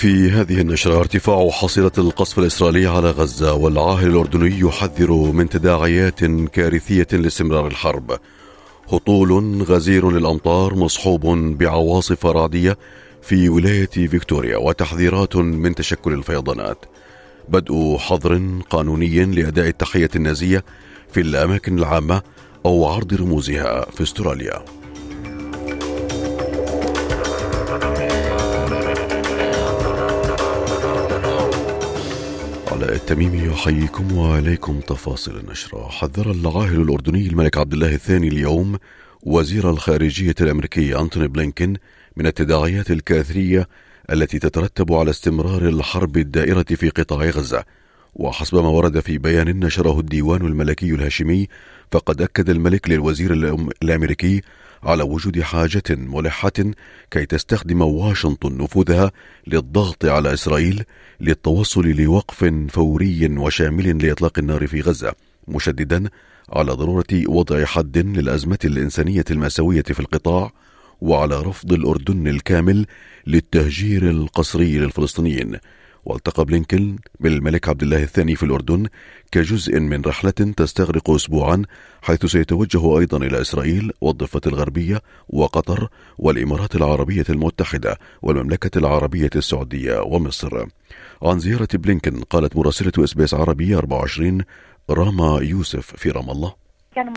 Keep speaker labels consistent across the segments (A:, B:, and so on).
A: في هذه النشرة ارتفاع حصيلة القصف الإسرائيلي على غزة والعاهل الأردني يحذر من تداعيات كارثية لاستمرار الحرب. هطول غزير للأمطار مصحوب بعواصف رعدية في ولاية فيكتوريا وتحذيرات من تشكل الفيضانات. بدء حظر قانوني لأداء التحية النازية في الأماكن العامة أو عرض رموزها في استراليا. التميمي يحييكم وعليكم تفاصيل النشرة. حذر العاهل الأردني الملك عبد الله الثاني اليوم وزير الخارجية الأمريكي أنتوني بلينكن من التداعيات الكارثية التي تترتب على استمرار الحرب الدائرة في قطاع غزة. وحسب ما ورد في بيان نشره الديوان الملكي الهاشمي فقد أكد الملك للوزير الأمريكي على وجود حاجة ملحة كي تستخدم واشنطن نفوذها للضغط على إسرائيل للتوصل لوقف فوري وشامل لإطلاق النار في غزة مشددا على ضرورة وضع حد للأزمة الإنسانية المأساوية في القطاع وعلى رفض الأردن الكامل للتهجير القسري للفلسطينيين. والتقى بلينكن بالملك عبد الله الثاني في الأردن كجزء من رحلة تستغرق أسبوعا حيث سيتوجه أيضا إلى إسرائيل والضفة الغربية وقطر والإمارات العربية المتحدة والمملكة العربية السعودية ومصر. عن زيارة بلينكن قالت مراسلة إس بي إس عربي 24 راما يوسف في رام الله.
B: كان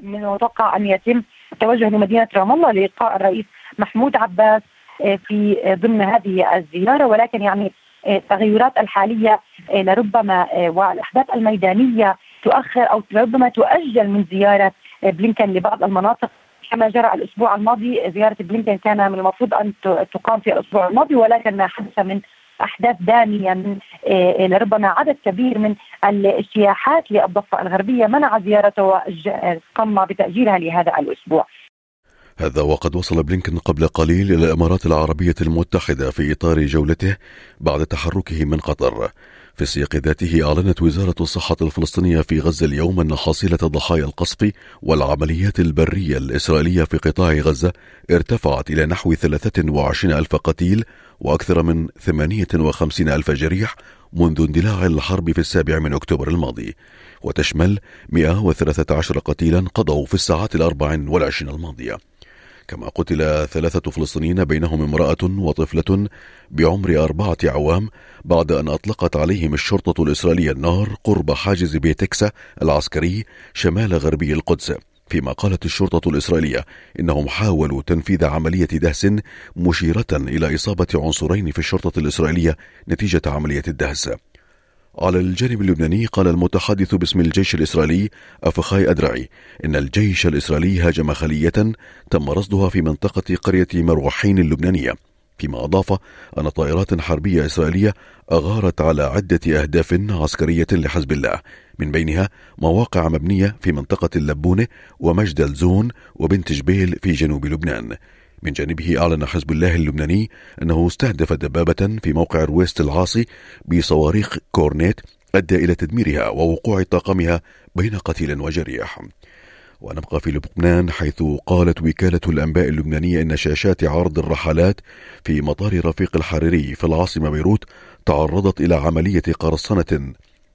B: من المتوقع أن يتم التوجه لمدينة رام الله للقاء الرئيس محمود عباس آه، في ضمن هذه الزيارة ولكن يعني التغيرات الحالية آه، لربما آه، والأحداث الميدانية تؤخر أو ربما تؤجل من زيارة آه، بلينكن لبعض المناطق كما جرى الأسبوع الماضي زيارة بلينكن كان من المفروض أن تقام في الأسبوع الماضي ولكن ما حدث من أحداث داميه من لربما عدد كبير من السياحات للضفة الغربية منع زيارته وقام بتأجيلها لهذا الأسبوع.
A: هذا وقد وصل بلينكن قبل قليل إلى الإمارات العربية المتحدة في إطار جولته بعد تحركه من قطر. في السياق ذاته أعلنت وزارة الصحة الفلسطينية في غزة اليوم أن حصيلة ضحايا القصف والعمليات البرية الإسرائيلية في قطاع غزة ارتفعت إلى نحو 23 ألف قتيل وأكثر من 58 ألف جريح منذ اندلاع الحرب في السابع من أكتوبر الماضي. وتشمل 113 قتيلا قضوا في الساعات الأربع والعشرين الماضية. كما قتل ثلاثة فلسطينيين بينهم امرأة وطفلة بعمر أربعة أعوام بعد أن أطلقت عليهم الشرطة الإسرائيلية النار قرب حاجز بيتكسا العسكري شمال غربي القدس. فيما قالت الشرطة الإسرائيلية إنهم حاولوا تنفيذ عملية دهس مشيرة إلى إصابة عنصرين في الشرطة الإسرائيلية نتيجة عملية الدهس. على الجانب اللبناني قال المتحدث باسم الجيش الإسرائيلي أفخاي أدرعي إن الجيش الإسرائيلي هاجم خلية تم رصدها في منطقة قرية مروحين اللبنانية فيما أضاف أن طائرات حربية إسرائيلية أغارت على عدة أهداف عسكرية لحزب الله من بينها مواقع ومبنى في منطقة اللبونة ومجد الزون وبنت جبيل في جنوب لبنان. من جانبه أعلن حزب الله اللبناني أنه استهدف دبابة في موقع رويست العاصي بصواريخ كورنيت أدى إلى تدميرها ووقوع طاقمها بين قتيل وجريح. ونبقى في لبنان حيث قالت وكالة الأنباء اللبنانية إن شاشات عرض الرحلات في مطار رفيق الحريري في العاصمة بيروت تعرضت إلى عملية قرصنة.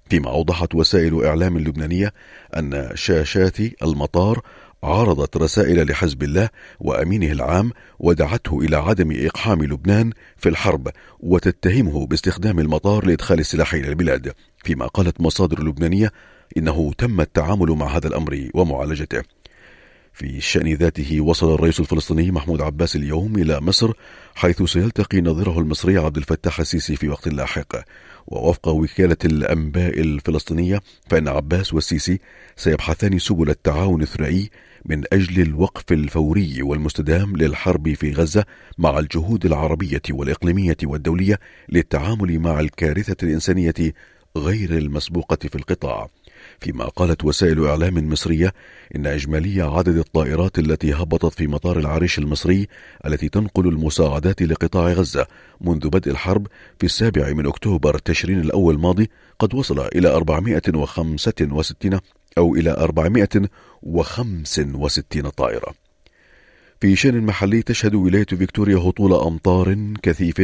A: فيما أوضحت وسائل إعلام اللبنانية أن شاشات المطار عرضت رسائل لحزب الله وأمينه العام ودعته إلى عدم إقحام لبنان في الحرب وتتهمه باستخدام المطار لإدخال السلاح إلى البلاد. فيما قالت مصادر لبنانية إنه تم التعامل مع هذا الأمر ومعالجته. في الشأن ذاته وصل الرئيس الفلسطيني محمود عباس اليوم إلى مصر حيث سيلتقي نظيره المصري عبد الفتاح السيسي في وقت لاحق. ووفق وكالة الأنباء الفلسطينية فإن عباس والسيسي سيبحثان سبل التعاون الثنائي من أجل الوقف الفوري والمستدام للحرب في غزة مع الجهود العربية والإقليمية والدولية للتعامل مع الكارثة الإنسانية غير المسبوقة في القطاع. فيما قالت وسائل إعلام مصرية إن إجمالي عدد الطائرات التي هبطت في مطار العريش المصري التي تنقل المساعدات لقطاع غزة منذ بدء الحرب في السابع من أكتوبر تشرين الأول الماضي قد وصل إلى 465 أو إلى 465 طائرة في شان محلي تشهد ولاية فيكتوريا هطول أمطار كثيف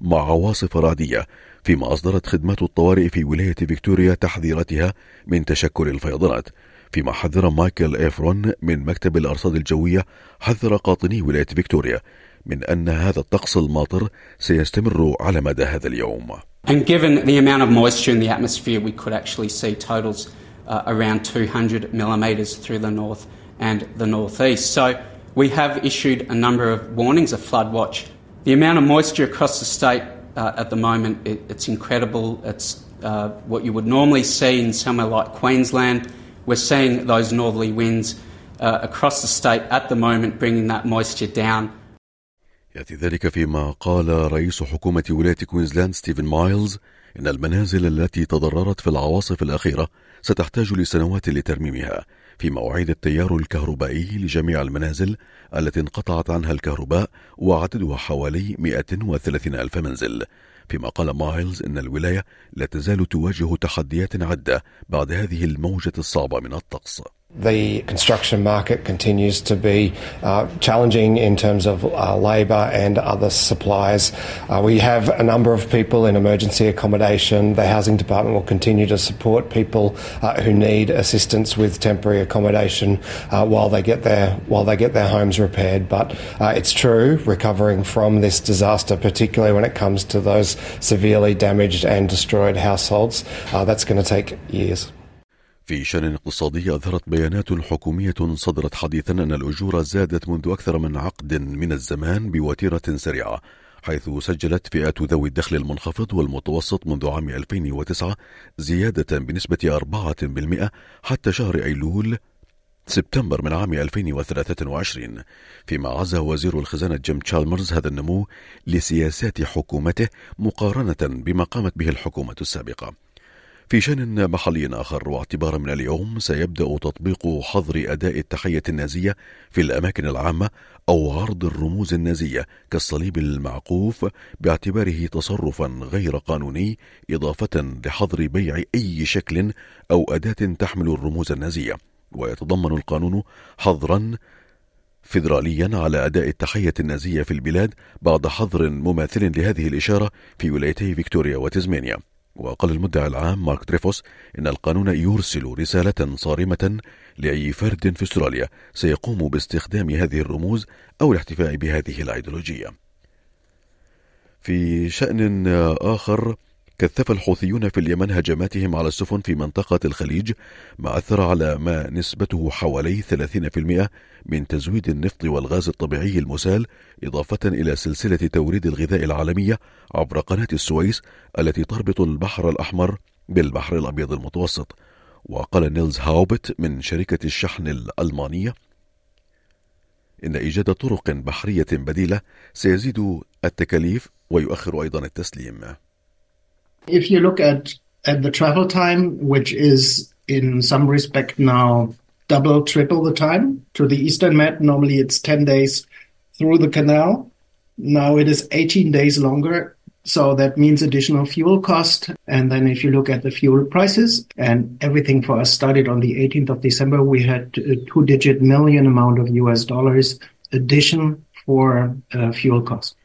A: مع عواصف رعدية فيما أصدرت خدمات الطوارئ في ولاية فيكتوريا تحذيراتها من تشكل الفيضانات فيما حذر مايكل إيفرون من مكتب الأرصاد الجوية حذر قاطني ولاية فيكتوريا من أن هذا الطقس الماطر سيستمر على مدى هذا اليوم.
C: And given the amount of moisture in the atmosphere, we could actually see totals uh, around 200 millimetres through the north and the northeast. So we have issued a number of warnings, a flood watch. The amount of moisture across the state uh, at the moment, it, it's incredible. It's uh, what you would normally see in somewhere like Queensland. We're seeing those northerly winds uh, across the state at the moment, bringing that moisture down.
A: يأتي ذلك فيما قال رئيس حكومة ولاية كوينزلاند ستيفن مايلز إن المنازل التي تضررت في العواصف الأخيرة ستحتاج لسنوات لترميمها فيما عاد التيار الكهربائي لجميع المنازل التي انقطعت عنها الكهرباء وعددها حوالي 130 ألف منزل. فيما قال مايلز إن الولاية لا تزال تواجه تحديات عدة بعد هذه الموجة الصعبة من الطقس.
D: The construction market continues to be uh, challenging in terms of uh, labour and other supplies. Uh, we have a number of people in emergency accommodation. The housing department will continue to support people uh, who need assistance with temporary accommodation uh, while they get their while they get their homes repaired. But uh, it's true, recovering from this disaster, particularly when it comes to those severely damaged and destroyed households, that's going to take years.
A: في شأن اقتصادي أظهرت بيانات حكومية صدرت حديثا أن الأجور زادت منذ أكثر من عقد من الزمان بوتيرة سريعة حيث سجلت فئات ذوي الدخل المنخفض والمتوسط منذ عام 2009 زيادة بنسبة 4% حتى شهر أيلول سبتمبر من عام 2023 فيما عزى وزير الخزانة جيم تشالمرز هذا النمو لسياسات حكومته مقارنة بما قامت به الحكومة السابقة. في شأن محلي آخر واعتبارا من اليوم سيبدأ تطبيق حظر أداء التحية النازية في الأماكن العامة أو عرض الرموز النازية كالصليب المعقوف باعتباره تصرفا غير قانوني إضافة لحظر بيع أي شكل أو أداة تحمل الرموز النازية. ويتضمن القانون حظرا فيدراليا على أداء التحية النازية في البلاد بعد حظر مماثل لهذه الإشارة في ولايتي فيكتوريا وتزمانيا وقال المدعي العام مارك دريفوس إن القانون يرسل رسالة صارمة لأي فرد في أستراليا سيقوم باستخدام هذه الرموز أو الاحتفاء بهذه الأيديولوجية. في شأن آخر كثف الحوثيون في اليمن هجماتهم على السفن في منطقة الخليج ما أثر على ما نسبته حوالي 30% من تزويد النفط والغاز الطبيعي المسال إضافة إلى سلسلة توريد الغذاء العالمية عبر قناة السويس التي تربط البحر الأحمر بالبحر الأبيض المتوسط. وقال نيلز هاوبت من شركة الشحن الألمانية إن إيجاد طرق بحرية بديلة سيزيد التكاليف ويؤخر أيضا التسليم.
E: If you look at, at the travel time, which is in some respect now double, triple the time to the Eastern Med, normally it's 10 days through the canal. Now it is 18 days longer. So that means additional fuel cost. And then if you look at the fuel prices and everything for us started on the 18th of December, we had a two digit million amount of US dollars addition for uh, fuel cost.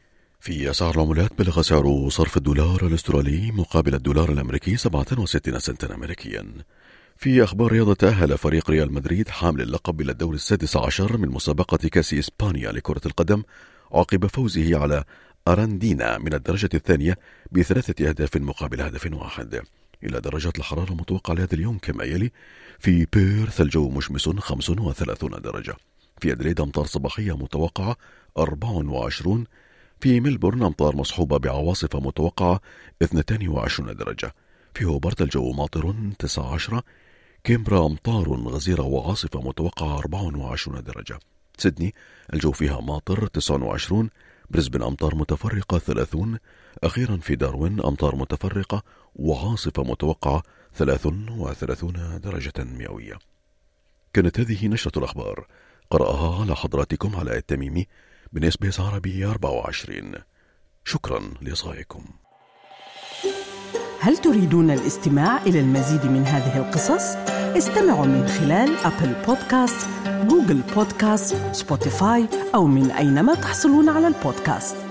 A: في أسعار العملات بلغ سعر صرف الدولار الأسترالي مقابل الدولار الأمريكي 67 سنتا أمريكيا. في أخبار رياضة تأهل فريق ريال مدريد حامل اللقب إلى الدور السادس عشر من مسابقة كأس إسبانيا لكرة القدم عقب فوزه على أراندينا من الدرجة الثانية بثلاثة أهداف مقابل هدف واحد. إلى درجات الحرارة المتوقعة لهذا اليوم كما يلي في بيرث الجو مشمس 35 درجة. في أدريد أمطار صباحية متوقعة 24 في ملبورن أمطار مصحوبة بعواصف متوقعة 22 درجة. في هوبرت الجو ماطر 19 كيمبرا أمطار غزيرة وعاصفة متوقعة 24 درجة. سيدني الجو فيها ماطر 29 بريسبن أمطار متفرقة 30 أخيرا في داروين أمطار متفرقة وعاصفة متوقعة 33 درجة مئوية. كانت هذه نشرة الأخبار. قرأها على حضراتكم على التميمي من SBS عربي 24 شكرا لإصغائكم.
F: هل تريدون الاستماع إلى المزيد من هذه القصص؟ استمعوا من خلال Apple Podcasts، Google Podcasts، Spotify أو من أينما تحصلون على البودكاست.